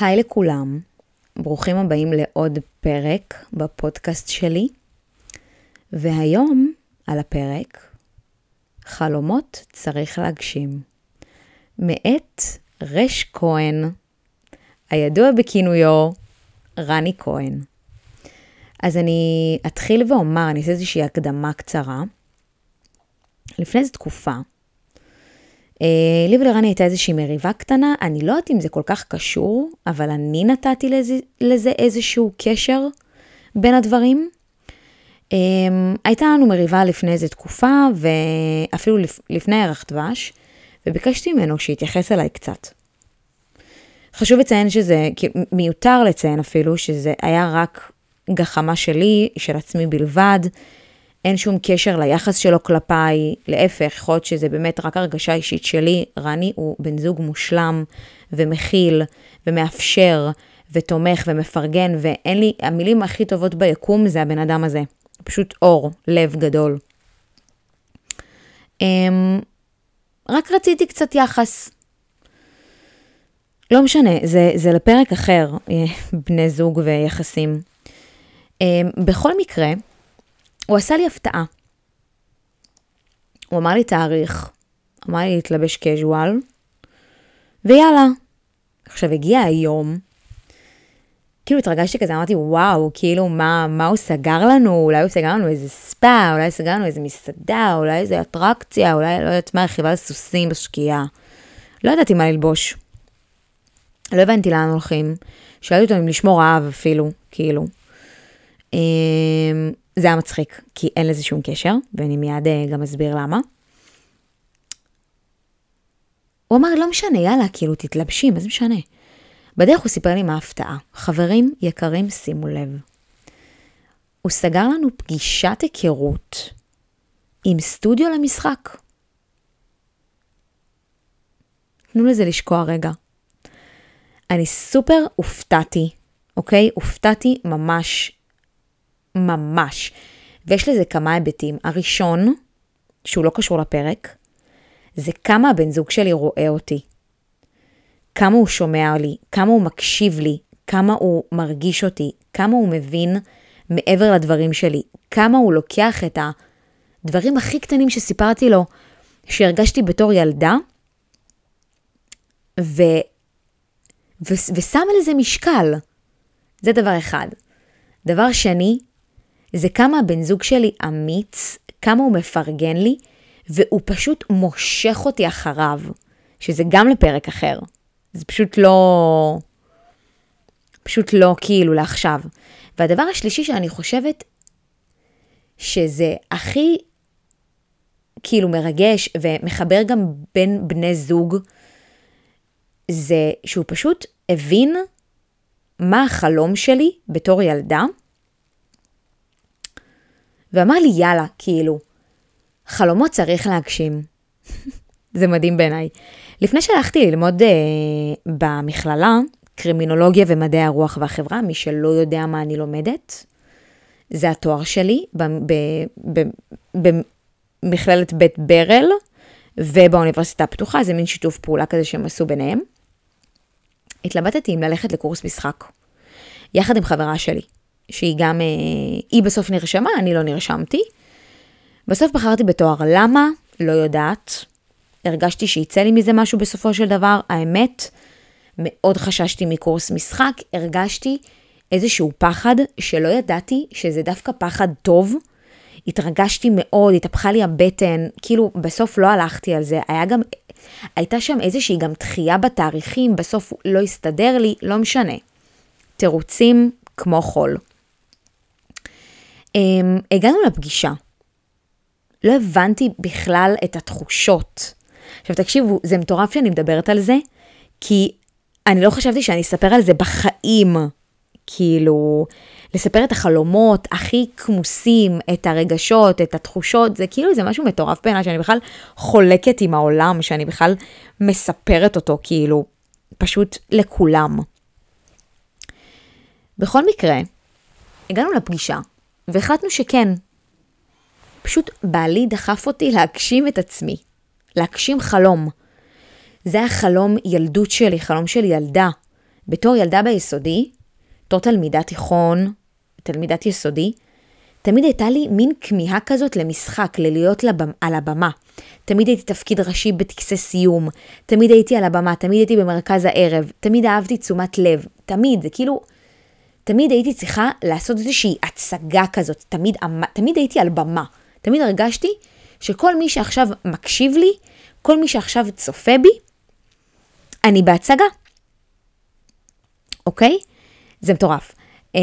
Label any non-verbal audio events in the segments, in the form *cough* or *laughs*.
היי לכולם, ברוכים הבאים לעוד פרק בפודקאסט שלי, והיום על הפרק חלומות צריך להגשים, מאת רש כהן, הידוע בכינויו רני כהן. אז אני אתחיל ואומר, אני אעשה איזושהי הקדמה קצרה. לפני איזו תקופה, לי ולרני הייתה איזושהי מריבה קטנה, אני לא יודעת אם זה כל כך קשור, אבל אני נתתי לזה, לזה איזשהו קשר בין הדברים. אה, הייתה לנו מריבה לפני איזו תקופה, ואפילו לפני ערך דבש, וביקשתי ממנו שיתייחס אליי קצת. חשוב לציין שזה, מיותר לציין אפילו, שזה היה רק גחמה שלי, של עצמי בלבד. אין שום קשר ליחס שלו כלפיי, להפך, יכול להיות שזה באמת רק הרגשה אישית שלי. רני הוא בן זוג מושלם ומכיל ומאפשר ותומך ומפרגן, ואין לי, המילים הכי טובות ביקום זה הבן אדם הזה. פשוט אור, לב גדול. Um, רק רציתי קצת יחס. לא משנה, זה, זה לפרק אחר, אה, בני זוג ויחסים. Um, בכל מקרה, הוא עשה לי הפתעה. הוא אמר לי תאריך, אמר לי להתלבש קז'ואל, ויאללה. עכשיו הגיע היום, כאילו התרגשתי כזה, אמרתי וואו, כאילו מה, מה הוא סגר לנו, אולי הוא סגר לנו איזה ספא, אולי סגר לנו איזה מסעדה, אולי איזה אטרקציה, אולי לא יודעת מה, רכיבה לסוסים בשקיעה. לא ידעתי מה ללבוש. לא הבנתי לאן הולכים. שאלתי אותו אם לשמור אהב אפילו, כאילו. זה היה מצחיק, כי אין לזה שום קשר, ואני מיד אה, גם אסביר למה. הוא אמר, לא משנה, יאללה, כאילו, תתלבשי, מה זה משנה? בדרך הוא סיפר לי מה ההפתעה. חברים יקרים, שימו לב. הוא סגר לנו פגישת היכרות עם סטודיו למשחק. תנו לזה לשקוע רגע. אני סופר הופתעתי, אוקיי? הופתעתי ממש ממש. ויש לזה כמה היבטים. הראשון, שהוא לא קשור לפרק, זה כמה הבן זוג שלי רואה אותי. כמה הוא שומע לי, כמה הוא מקשיב לי, כמה הוא מרגיש אותי, כמה הוא מבין מעבר לדברים שלי, כמה הוא לוקח את הדברים הכי קטנים שסיפרתי לו, שהרגשתי בתור ילדה, ו... ו... ושם על זה משקל. זה דבר אחד. דבר שני, זה כמה הבן זוג שלי אמיץ, כמה הוא מפרגן לי, והוא פשוט מושך אותי אחריו, שזה גם לפרק אחר. זה פשוט לא... פשוט לא כאילו לעכשיו. והדבר השלישי שאני חושבת שזה הכי כאילו מרגש ומחבר גם בין בני זוג, זה שהוא פשוט הבין מה החלום שלי בתור ילדה, ואמר לי, יאללה, כאילו, חלומות צריך להגשים. *laughs* זה מדהים בעיניי. לפני שהלכתי ללמוד אה, במכללה, קרימינולוגיה ומדעי הרוח והחברה, מי שלא יודע מה אני לומדת, זה התואר שלי במכללת בית ברל ובאוניברסיטה הפתוחה, זה מין שיתוף פעולה כזה שהם עשו ביניהם. התלבטתי אם ללכת לקורס משחק, יחד עם חברה שלי. שהיא גם, אה, היא בסוף נרשמה, אני לא נרשמתי. בסוף בחרתי בתואר. למה? לא יודעת. הרגשתי שיצא לי מזה משהו בסופו של דבר. האמת, מאוד חששתי מקורס משחק, הרגשתי איזשהו פחד שלא ידעתי שזה דווקא פחד טוב. התרגשתי מאוד, התהפכה לי הבטן, כאילו בסוף לא הלכתי על זה, היה גם, הייתה שם איזושהי גם דחייה בתאריכים, בסוף לא הסתדר לי, לא משנה. תירוצים כמו חול. Um, הגענו לפגישה. לא הבנתי בכלל את התחושות. עכשיו תקשיבו, זה מטורף שאני מדברת על זה, כי אני לא חשבתי שאני אספר על זה בחיים. כאילו, לספר את החלומות הכי כמוסים, את הרגשות, את התחושות, זה כאילו זה משהו מטורף בעיניי, שאני בכלל חולקת עם העולם, שאני בכלל מספרת אותו, כאילו, פשוט לכולם. בכל מקרה, הגענו לפגישה, והחלטנו שכן. פשוט בעלי דחף אותי להגשים את עצמי, להגשים חלום. זה היה חלום ילדות שלי, חלום של ילדה. בתור ילדה ביסודי, בתור תלמידת תיכון, תלמידת יסודי, תמיד הייתה לי מין כמיהה כזאת למשחק, ללהיות לבמ, על הבמה. תמיד הייתי תפקיד ראשי בטקסי סיום, תמיד הייתי על הבמה, תמיד הייתי במרכז הערב, תמיד אהבתי תשומת לב, תמיד, זה כאילו, תמיד הייתי צריכה לעשות איזושהי הצגה כזאת, תמיד, תמיד הייתי על במה. תמיד הרגשתי שכל מי שעכשיו מקשיב לי, כל מי שעכשיו צופה בי, אני בהצגה. אוקיי? זה מטורף. אמ,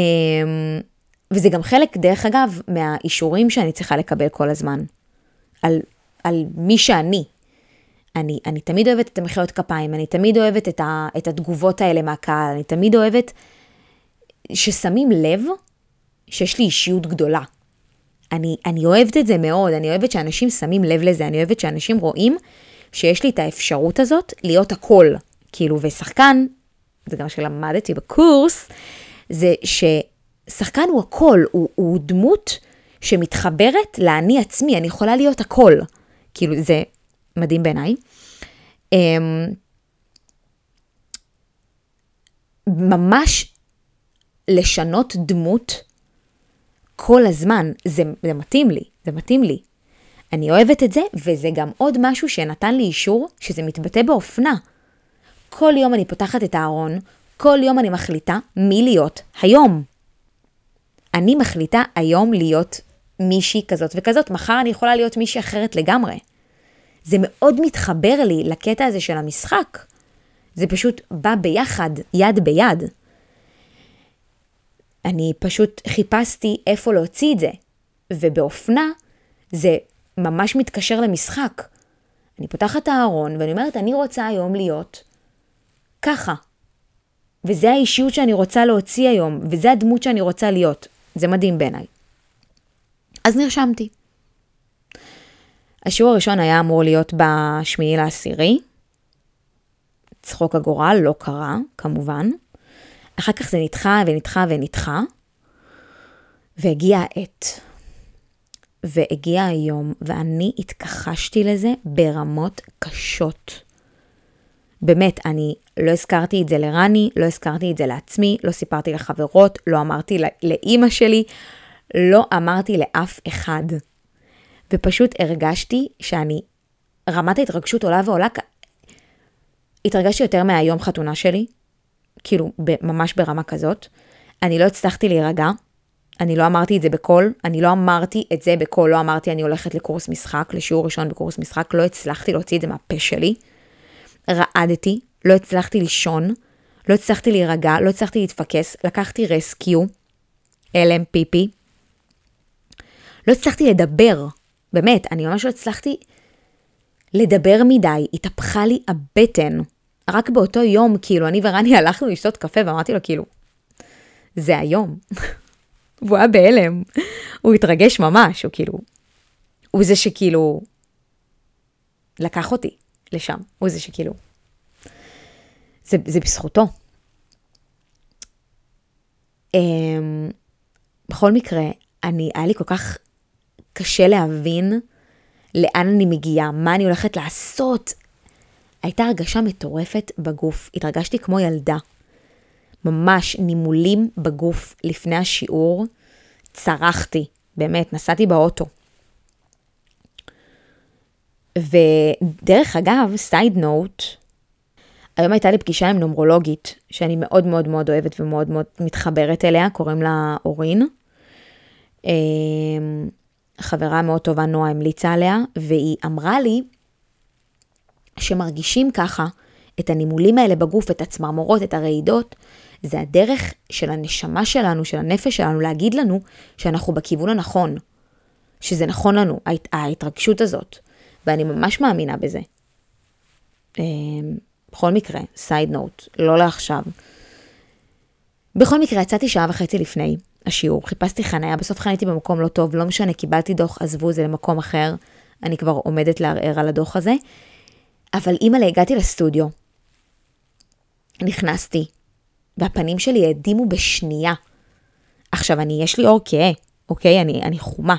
וזה גם חלק, דרך אגב, מהאישורים שאני צריכה לקבל כל הזמן. על, על מי שאני. אני, אני תמיד אוהבת את המחיאות כפיים, אני תמיד אוהבת את, ה, את התגובות האלה מהקהל, אני תמיד אוהבת ששמים לב שיש לי אישיות גדולה. אני, אני אוהבת את זה מאוד, אני אוהבת שאנשים שמים לב לזה, אני אוהבת שאנשים רואים שיש לי את האפשרות הזאת להיות הכל. כאילו, ושחקן, זה גם מה שלמדתי בקורס, זה ששחקן הוא הכל, הוא, הוא דמות שמתחברת לאני עצמי, אני יכולה להיות הכל. כאילו, זה מדהים בעיניי. אמ, ממש לשנות דמות כל הזמן, זה, זה מתאים לי, זה מתאים לי. אני אוהבת את זה, וזה גם עוד משהו שנתן לי אישור שזה מתבטא באופנה. כל יום אני פותחת את הארון, כל יום אני מחליטה מי להיות היום. אני מחליטה היום להיות מישהי כזאת וכזאת, מחר אני יכולה להיות מישהי אחרת לגמרי. זה מאוד מתחבר לי לקטע הזה של המשחק. זה פשוט בא ביחד, יד ביד. אני פשוט חיפשתי איפה להוציא את זה, ובאופנה זה ממש מתקשר למשחק. אני פותחת את הארון ואני אומרת, אני רוצה היום להיות ככה. וזה האישיות שאני רוצה להוציא היום, וזה הדמות שאני רוצה להיות. זה מדהים בעיניי. אז נרשמתי. השיעור הראשון היה אמור להיות בשמיעי לעשירי. צחוק הגורל לא קרה, כמובן. אחר כך זה נדחה ונדחה ונדחה, והגיעה העת. והגיע היום, ואני התכחשתי לזה ברמות קשות. באמת, אני לא הזכרתי את זה לרני, לא הזכרתי את זה לעצמי, לא סיפרתי לחברות, לא אמרתי לאימא שלי, לא אמרתי לאף אחד. ופשוט הרגשתי שאני, רמת ההתרגשות עולה ועולה, התרגשתי יותר מהיום חתונה שלי, כאילו ממש ברמה כזאת. אני לא הצלחתי להירגע, אני לא אמרתי את זה בקול, אני לא אמרתי את זה בקול, לא אמרתי אני הולכת לקורס משחק, לשיעור ראשון בקורס משחק, לא הצלחתי להוציא את זה מהפה שלי. רעדתי, לא הצלחתי לישון, לא הצלחתי להירגע, לא הצלחתי להתפקס, לקחתי רסקיו, פיפי. לא הצלחתי לדבר, באמת, אני ממש לא הצלחתי לדבר מדי, התהפכה לי הבטן. רק באותו יום, כאילו, אני ורני הלכנו לשתות קפה ואמרתי לו, כאילו, זה היום. *laughs* והוא היה בהלם, הוא התרגש ממש, הוא כאילו, הוא זה שכאילו לקח אותי לשם, הוא זה שכאילו, זה, זה בזכותו. Um, בכל מקרה, אני, היה לי כל כך קשה להבין לאן אני מגיעה, מה אני הולכת לעשות. הייתה הרגשה מטורפת בגוף, התרגשתי כמו ילדה. ממש נימולים בגוף לפני השיעור, צרחתי, באמת, נסעתי באוטו. ודרך אגב, סייד נוט, היום הייתה לי פגישה עם נומרולוגית, שאני מאוד מאוד מאוד אוהבת ומאוד מאוד מתחברת אליה, קוראים לה אורין. אמ, חברה מאוד טובה, נועה, המליצה עליה, והיא אמרה לי שמרגישים ככה את הנימולים האלה בגוף, את הצמרמורות, את הרעידות, זה הדרך של הנשמה שלנו, של הנפש שלנו, להגיד לנו שאנחנו בכיוון הנכון, שזה נכון לנו, ההת, ההתרגשות הזאת, ואני ממש מאמינה בזה. אמ, בכל מקרה, סייד נוט, לא לעכשיו. בכל מקרה, יצאתי שעה וחצי לפני השיעור, חיפשתי חניה, בסוף חניתי במקום לא טוב, לא משנה, קיבלתי דוח, עזבו, זה למקום אחר, אני כבר עומדת לערער על הדוח הזה. אבל אימא'לה, הגעתי לסטודיו, נכנסתי, והפנים שלי העדימו בשנייה. עכשיו, אני, יש לי אור כהה, אוקיי? אני, אני חומה.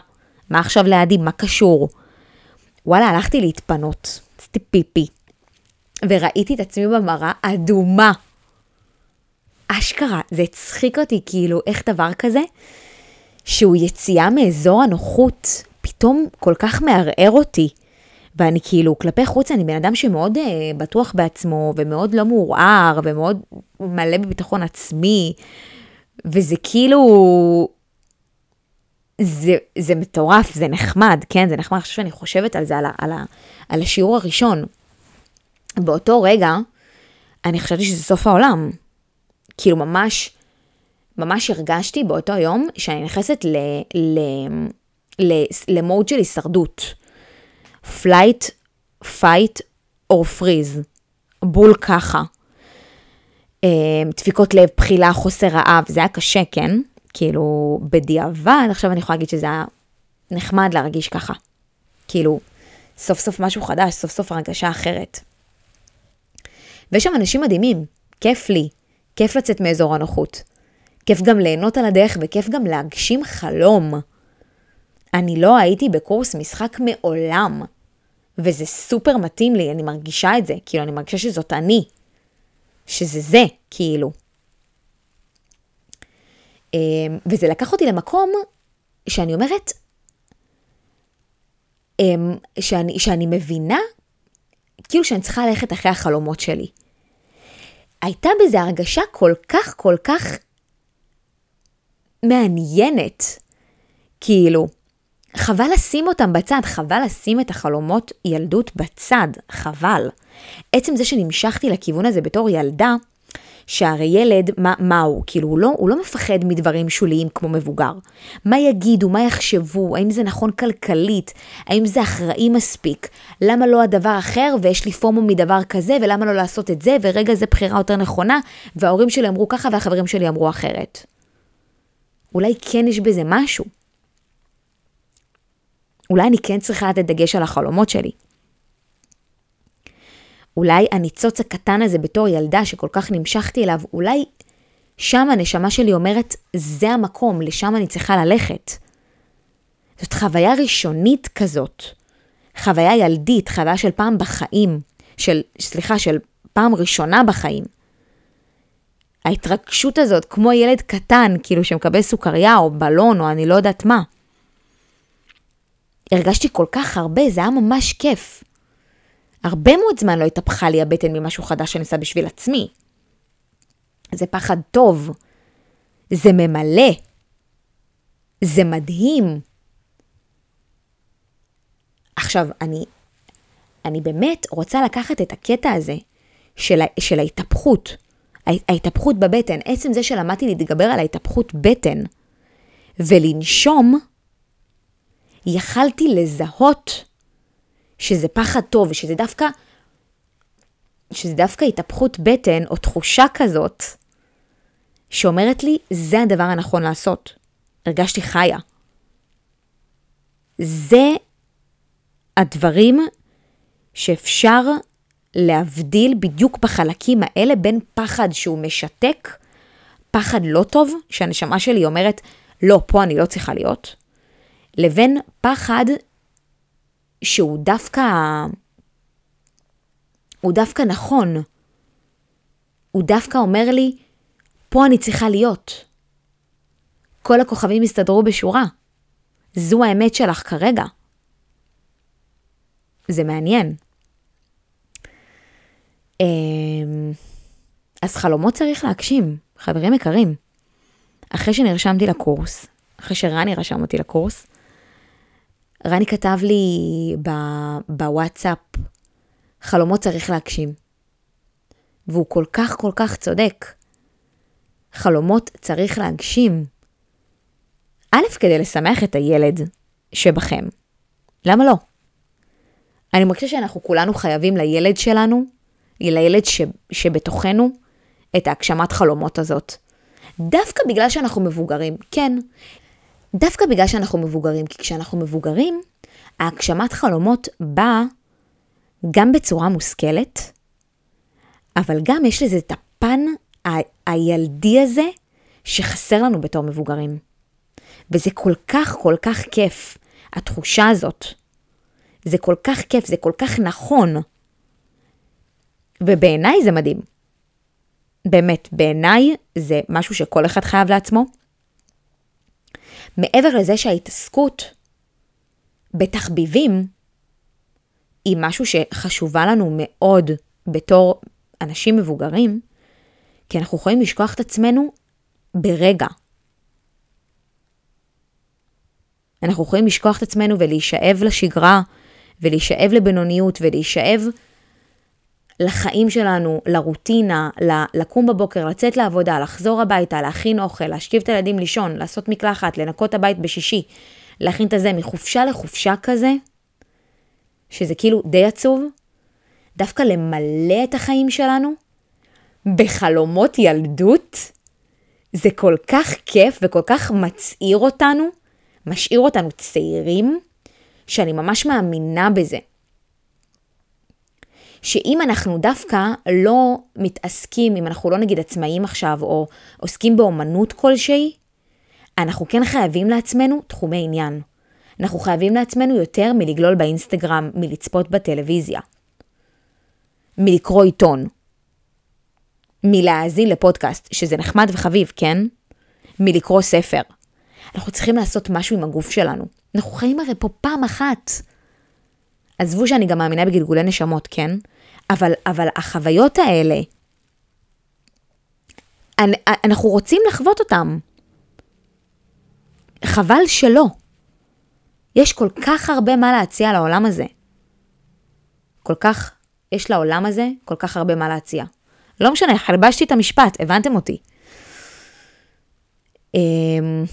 מה עכשיו להעדים? מה קשור? וואלה, הלכתי להתפנות, עשיתי פיפי, וראיתי את עצמי במראה אדומה. אשכרה, זה הצחיק אותי, כאילו, איך דבר כזה, שהוא יציאה מאזור הנוחות, פתאום כל כך מערער אותי. ואני כאילו, כלפי חוץ, אני בן אדם שמאוד uh, בטוח בעצמו, ומאוד לא מעורער, ומאוד מלא בביטחון עצמי, וזה כאילו, זה, זה מטורף, זה נחמד, כן, זה נחמד, עכשיו שאני חושבת על זה, על, ה, על, ה, על השיעור הראשון. באותו רגע, אני חשבתי שזה סוף העולם. כאילו ממש, ממש הרגשתי באותו יום שאני נכנסת למוד של הישרדות. Flight, fight or freeze. בול ככה. אמ, דפיקות לב, בחילה, חוסר רעב, זה היה קשה, כן? כאילו, בדיעבד, עכשיו אני יכולה להגיד שזה היה נחמד להרגיש ככה. כאילו, סוף סוף משהו חדש, סוף סוף הרגשה אחרת. ויש שם אנשים מדהימים, כיף לי, כיף לצאת מאזור הנוחות. כיף גם ליהנות על הדרך וכיף גם להגשים חלום. אני לא הייתי בקורס משחק מעולם, וזה סופר מתאים לי, אני מרגישה את זה, כאילו אני מרגישה שזאת אני, שזה זה, כאילו. אמ, וזה לקח אותי למקום שאני אומרת, אמ, שאני, שאני מבינה, כאילו שאני צריכה ללכת אחרי החלומות שלי. הייתה בזה הרגשה כל כך כל כך מעניינת, כאילו, חבל לשים אותם בצד, חבל לשים את החלומות ילדות בצד, חבל. עצם זה שנמשכתי לכיוון הזה בתור ילדה, שהרי ילד, מה, מה הוא? כאילו, הוא לא, הוא לא מפחד מדברים שוליים כמו מבוגר. מה יגידו, מה יחשבו, האם זה נכון כלכלית, האם זה אחראי מספיק, למה לא הדבר אחר ויש לי פומו מדבר כזה, ולמה לא לעשות את זה, ורגע זה בחירה יותר נכונה, וההורים שלי אמרו ככה והחברים שלי אמרו אחרת. אולי כן יש בזה משהו. אולי אני כן צריכה לתת דגש על החלומות שלי. אולי הניצוץ הקטן הזה בתור ילדה שכל כך נמשכתי אליו, אולי שם הנשמה שלי אומרת, זה המקום, לשם אני צריכה ללכת. זאת חוויה ראשונית כזאת. חוויה ילדית, חוויה של פעם בחיים, של, סליחה, של פעם ראשונה בחיים. ההתרגשות הזאת, כמו ילד קטן, כאילו שמקבל סוכריה או בלון או אני לא יודעת מה. הרגשתי כל כך הרבה, זה היה ממש כיף. הרבה מאוד זמן לא התהפכה לי הבטן ממשהו חדש שאני עושה בשביל עצמי. זה פחד טוב, זה ממלא, זה מדהים. עכשיו, אני, אני באמת רוצה לקחת את הקטע הזה של, של ההתהפכות, ההתהפכות בבטן, עצם זה שלמדתי להתגבר על ההתהפכות בטן ולנשום, יכלתי לזהות שזה פחד טוב, שזה דווקא, שזה דווקא התהפכות בטן או תחושה כזאת, שאומרת לי, זה הדבר הנכון לעשות. הרגשתי חיה. זה הדברים שאפשר להבדיל בדיוק בחלקים האלה בין פחד שהוא משתק, פחד לא טוב, שהנשמה שלי אומרת, לא, פה אני לא צריכה להיות, לבין פחד שהוא דווקא, הוא דווקא נכון. הוא דווקא אומר לי, פה אני צריכה להיות. כל הכוכבים הסתדרו בשורה. זו האמת שלך כרגע. זה מעניין. אמ, אז חלומות צריך להגשים, חברים יקרים. אחרי שנרשמתי לקורס, אחרי שרני רשם אותי לקורס, רני כתב לי בוואטסאפ, חלומות צריך להגשים. והוא כל כך כל כך צודק. חלומות צריך להגשים. א', כדי לשמח את הילד שבכם. למה לא? אני מרגישה שאנחנו כולנו חייבים לילד שלנו, לילד ש, שבתוכנו, את ההגשמת חלומות הזאת. דווקא בגלל שאנחנו מבוגרים, כן, דווקא בגלל שאנחנו מבוגרים, כי כשאנחנו מבוגרים, ההגשמת חלומות באה גם בצורה מושכלת, אבל גם יש לזה את הפן ה- הילדי הזה שחסר לנו בתור מבוגרים. וזה כל כך כל כך כיף, התחושה הזאת. זה כל כך כיף, זה כל כך נכון. ובעיניי זה מדהים. באמת, בעיניי זה משהו שכל אחד חייב לעצמו. מעבר לזה שההתעסקות בתחביבים היא משהו שחשובה לנו מאוד בתור אנשים מבוגרים, כי אנחנו יכולים לשכוח את עצמנו ברגע. אנחנו יכולים לשכוח את עצמנו ולהישאב לשגרה, ולהישאב לבינוניות, ולהישאב לחיים שלנו, לרוטינה, לקום בבוקר, לצאת לעבודה, לחזור הביתה, להכין אוכל, להשכיב את הילדים לישון, לעשות מקלחת, לנקות הבית בשישי, להכין את הזה, מחופשה לחופשה כזה, שזה כאילו די עצוב, דווקא למלא את החיים שלנו בחלומות ילדות, זה כל כך כיף וכל כך מצעיר אותנו, משאיר אותנו צעירים, שאני ממש מאמינה בזה. שאם אנחנו דווקא לא מתעסקים, אם אנחנו לא נגיד עצמאים עכשיו, או עוסקים באומנות כלשהי, אנחנו כן חייבים לעצמנו תחומי עניין. אנחנו חייבים לעצמנו יותר מלגלול באינסטגרם, מלצפות בטלוויזיה, מלקרוא עיתון, מלהאזין לפודקאסט, שזה נחמד וחביב, כן? מלקרוא ספר. אנחנו צריכים לעשות משהו עם הגוף שלנו. אנחנו חיים הרי פה פעם אחת. עזבו שאני גם מאמינה בגלגולי נשמות, כן? אבל, אבל החוויות האלה, אנחנו רוצים לחוות אותם. חבל שלא. יש כל כך הרבה מה להציע לעולם הזה. כל כך, יש לעולם הזה כל כך הרבה מה להציע. לא משנה, חלבשתי את המשפט, הבנתם אותי. אמ,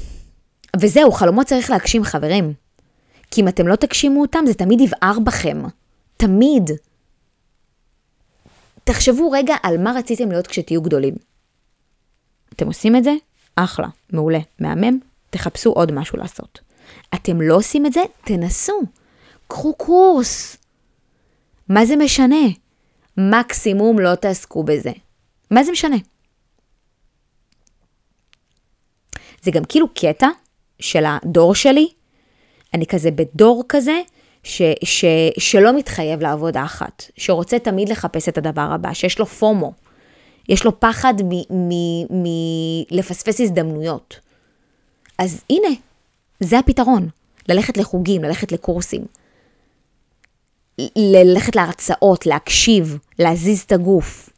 וזהו, חלומות צריך להגשים, חברים. כי אם אתם לא תגשימו אותם, זה תמיד יבער בכם. תמיד. תחשבו רגע על מה רציתם להיות כשתהיו גדולים. אתם עושים את זה? אחלה, מעולה, מהמם, תחפשו עוד משהו לעשות. אתם לא עושים את זה? תנסו. קחו קורס. מה זה משנה? מקסימום לא תעסקו בזה. מה זה משנה? זה גם כאילו קטע של הדור שלי. אני כזה בדור כזה ש, ש, שלא מתחייב לעבודה אחת, שרוצה תמיד לחפש את הדבר הבא, שיש לו פומו, יש לו פחד מלפספס הזדמנויות. אז הנה, זה הפתרון, ללכת לחוגים, ללכת לקורסים, ללכת להרצאות, להקשיב, להזיז את הגוף,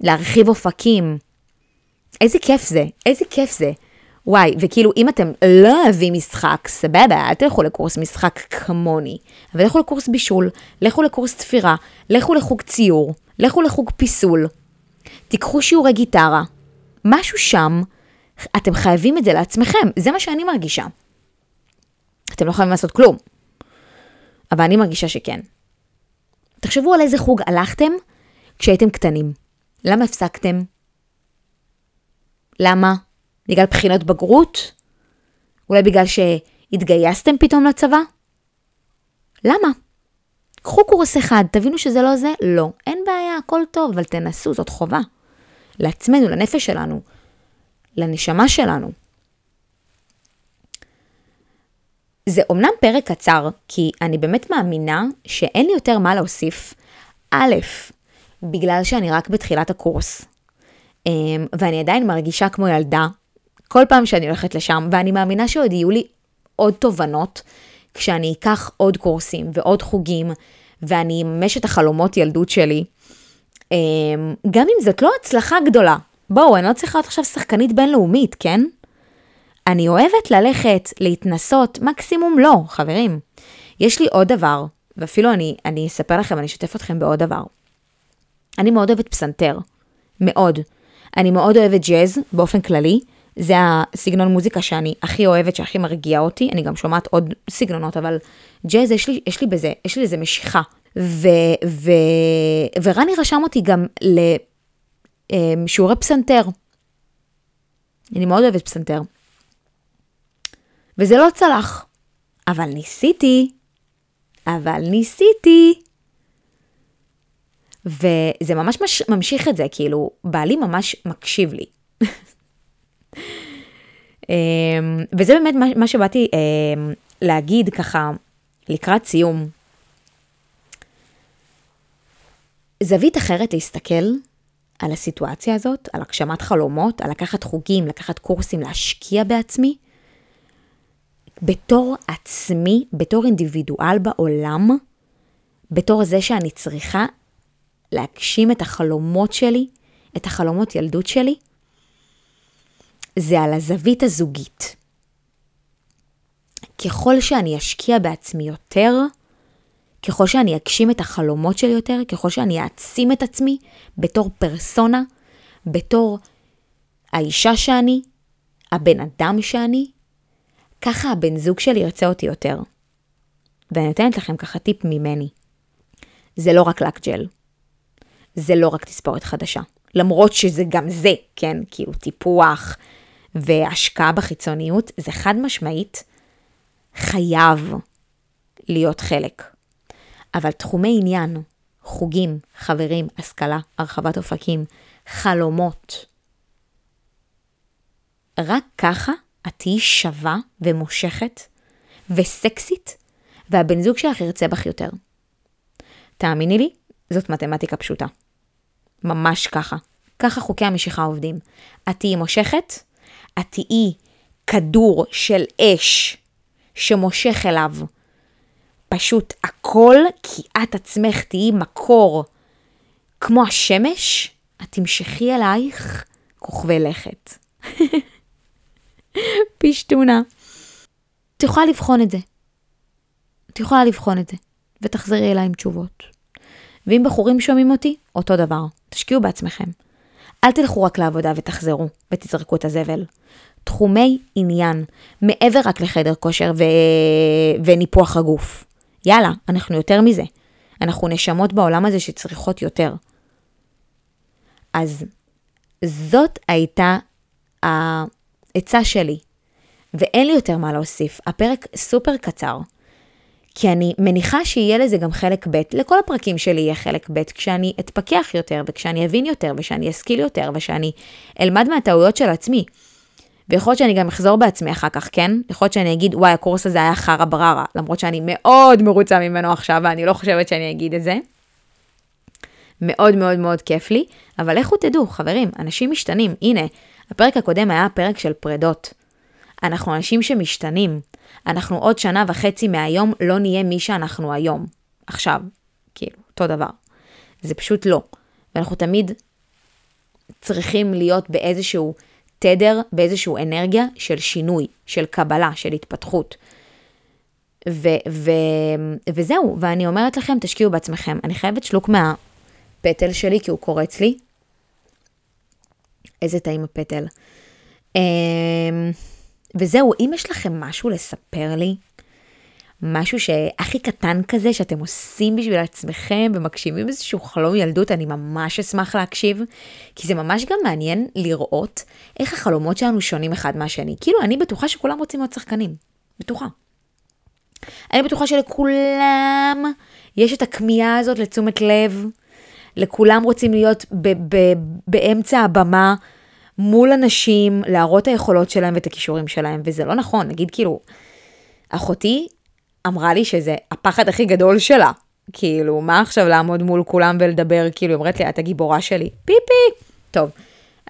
להרחיב אופקים. איזה כיף זה, איזה כיף זה. וואי, וכאילו, אם אתם לא אוהבים משחק, סבבה, אל תלכו לקורס משחק כמוני, אבל לכו לקורס בישול, לכו לקורס תפירה, לכו לחוג ציור, לכו לחוג פיסול, תיקחו שיעורי גיטרה, משהו שם, אתם חייבים את זה לעצמכם, זה מה שאני מרגישה. אתם לא חייבים לעשות כלום, אבל אני מרגישה שכן. תחשבו על איזה חוג הלכתם כשהייתם קטנים. למה הפסקתם? למה? בגלל בחינות בגרות? אולי בגלל שהתגייסתם פתאום לצבא? למה? קחו קורס אחד, תבינו שזה לא זה? לא. אין בעיה, הכל טוב, אבל תנסו, זאת חובה. לעצמנו, לנפש שלנו, לנשמה שלנו. זה אומנם פרק קצר, כי אני באמת מאמינה שאין לי יותר מה להוסיף. א', בגלל שאני רק בתחילת הקורס, אמ, ואני עדיין מרגישה כמו ילדה, כל פעם שאני הולכת לשם, ואני מאמינה שעוד יהיו לי עוד תובנות, כשאני אקח עוד קורסים ועוד חוגים, ואני אממש את החלומות ילדות שלי. אמ, גם אם זאת לא הצלחה גדולה, בואו, אני לא צריכה להיות עכשיו שחקנית בינלאומית, כן? אני אוהבת ללכת, להתנסות, מקסימום לא, חברים. יש לי עוד דבר, ואפילו אני, אני אספר לכם, אני אשתף אתכם בעוד דבר. אני מאוד אוהבת פסנתר, מאוד. אני מאוד אוהבת ג'אז באופן כללי, זה הסגנון מוזיקה שאני הכי אוהבת, שהכי מרגיעה אותי, אני גם שומעת עוד סגנונות, אבל ג'אז יש לי, יש לי בזה, יש לי איזה משיכה. ו, ו, ורני רשם אותי גם לשיעורי פסנתר. אני מאוד אוהבת פסנתר. וזה לא צלח, אבל ניסיתי, אבל ניסיתי. וזה ממש מש, ממשיך את זה, כאילו, בעלי ממש מקשיב לי. *laughs* אמ, וזה באמת מה שבאתי אמ, להגיד ככה לקראת סיום. זווית אחרת להסתכל על הסיטואציה הזאת, על הגשמת חלומות, על לקחת חוגים, לקחת קורסים, להשקיע בעצמי, בתור עצמי, בתור אינדיבידואל בעולם, בתור זה שאני צריכה להגשים את החלומות שלי, את החלומות ילדות שלי, זה על הזווית הזוגית. ככל שאני אשקיע בעצמי יותר, ככל שאני אגשים את החלומות שלי יותר, ככל שאני אעצים את עצמי בתור פרסונה, בתור האישה שאני, הבן אדם שאני, ככה הבן זוג שלי ירצה אותי יותר. ואני נותנת לכם ככה טיפ ממני. זה לא רק לק ג'ל. זה לא רק תספורת חדשה. למרות שזה גם זה, כן? כאילו טיפוח והשקעה בחיצוניות, זה חד משמעית חייב להיות חלק. אבל תחומי עניין, חוגים, חברים, השכלה, הרחבת אופקים, חלומות, רק ככה את תהיי שווה ומושכת וסקסית, והבן זוג שלך ירצה בך יותר. תאמיני לי, זאת מתמטיקה פשוטה. ממש ככה. ככה חוקי המשיכה עובדים. את תהיי מושכת, את תהיי כדור של אש שמושך אליו פשוט הכל, כי את עצמך תהיי מקור כמו השמש, את תמשכי אלייך כוכבי לכת. *laughs* פשטונה. את יכולה לבחון את זה. את יכולה לבחון את זה, ותחזרי אליי עם תשובות. ואם בחורים שומעים אותי, אותו דבר. תשקיעו בעצמכם. אל תלכו רק לעבודה ותחזרו, ותזרקו את הזבל. תחומי עניין, מעבר רק לחדר כושר ו... וניפוח הגוף. יאללה, אנחנו יותר מזה. אנחנו נשמות בעולם הזה שצריכות יותר. אז זאת הייתה העצה שלי, ואין לי יותר מה להוסיף. הפרק סופר קצר, כי אני מניחה שיהיה לזה גם חלק ב', לכל הפרקים שלי יהיה חלק ב', כשאני אתפכח יותר, וכשאני אבין יותר, ושאני אשכיל יותר, ושאני אלמד מהטעויות של עצמי. ויכול להיות שאני גם אחזור בעצמי אחר כך, כן? יכול להיות שאני אגיד, וואי, הקורס הזה היה חרא בררה, למרות שאני מאוד מרוצה ממנו עכשיו, ואני לא חושבת שאני אגיד את זה. מאוד מאוד מאוד כיף לי, אבל לכו תדעו, חברים, אנשים משתנים. הנה, הפרק הקודם היה פרק של פרדות. אנחנו אנשים שמשתנים. אנחנו עוד שנה וחצי מהיום לא נהיה מי שאנחנו היום. עכשיו, כאילו, אותו דבר. זה פשוט לא. ואנחנו תמיד צריכים להיות באיזשהו תדר, באיזשהו אנרגיה של שינוי, של קבלה, של התפתחות. ו- ו- וזהו, ואני אומרת לכם, תשקיעו בעצמכם. אני חייבת שלוק מהפטל שלי, כי הוא קורץ לי. איזה טעים הפטל. אמ, וזהו, אם יש לכם משהו לספר לי, משהו שהכי קטן כזה שאתם עושים בשביל עצמכם ומגשימים איזשהו חלום ילדות, אני ממש אשמח להקשיב, כי זה ממש גם מעניין לראות איך החלומות שלנו שונים אחד מהשני. כאילו, אני בטוחה שכולם רוצים להיות שחקנים. בטוחה. אני בטוחה שלכולם יש את הכמיהה הזאת לתשומת לב, לכולם רוצים להיות ב- ב- באמצע הבמה מול אנשים, להראות את היכולות שלהם ואת הכישורים שלהם, וזה לא נכון. נגיד כאילו, אחותי אמרה לי שזה הפחד הכי גדול שלה. כאילו, מה עכשיו לעמוד מול כולם ולדבר, כאילו, היא אומרת לי, את הגיבורה שלי, פיפי. טוב,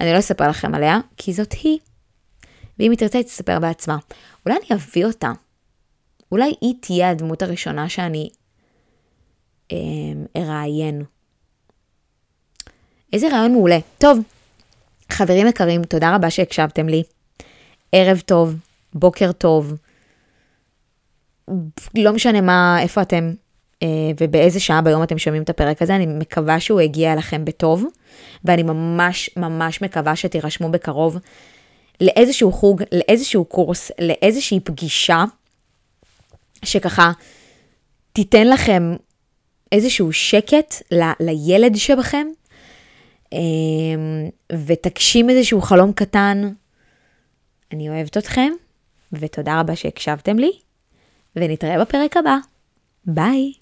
אני לא אספר לכם עליה, כי זאת היא. ואם היא תרצה, היא תספר בעצמה. אולי אני אביא אותה. אולי היא תהיה הדמות הראשונה שאני אה, אראיין. איזה רעיון מעולה. טוב, חברים יקרים, תודה רבה שהקשבתם לי. ערב טוב, בוקר טוב. לא משנה מה, איפה אתם אה, ובאיזה שעה ביום אתם שומעים את הפרק הזה, אני מקווה שהוא הגיע אליכם בטוב, ואני ממש ממש מקווה שתירשמו בקרוב לאיזשהו חוג, לאיזשהו קורס, לאיזושהי פגישה, שככה תיתן לכם איזשהו שקט ל, לילד שבכם, ותגשים איזשהו חלום קטן. אני אוהבת אתכם, ותודה רבה שהקשבתם לי. ונתראה בפרק הבא. ביי.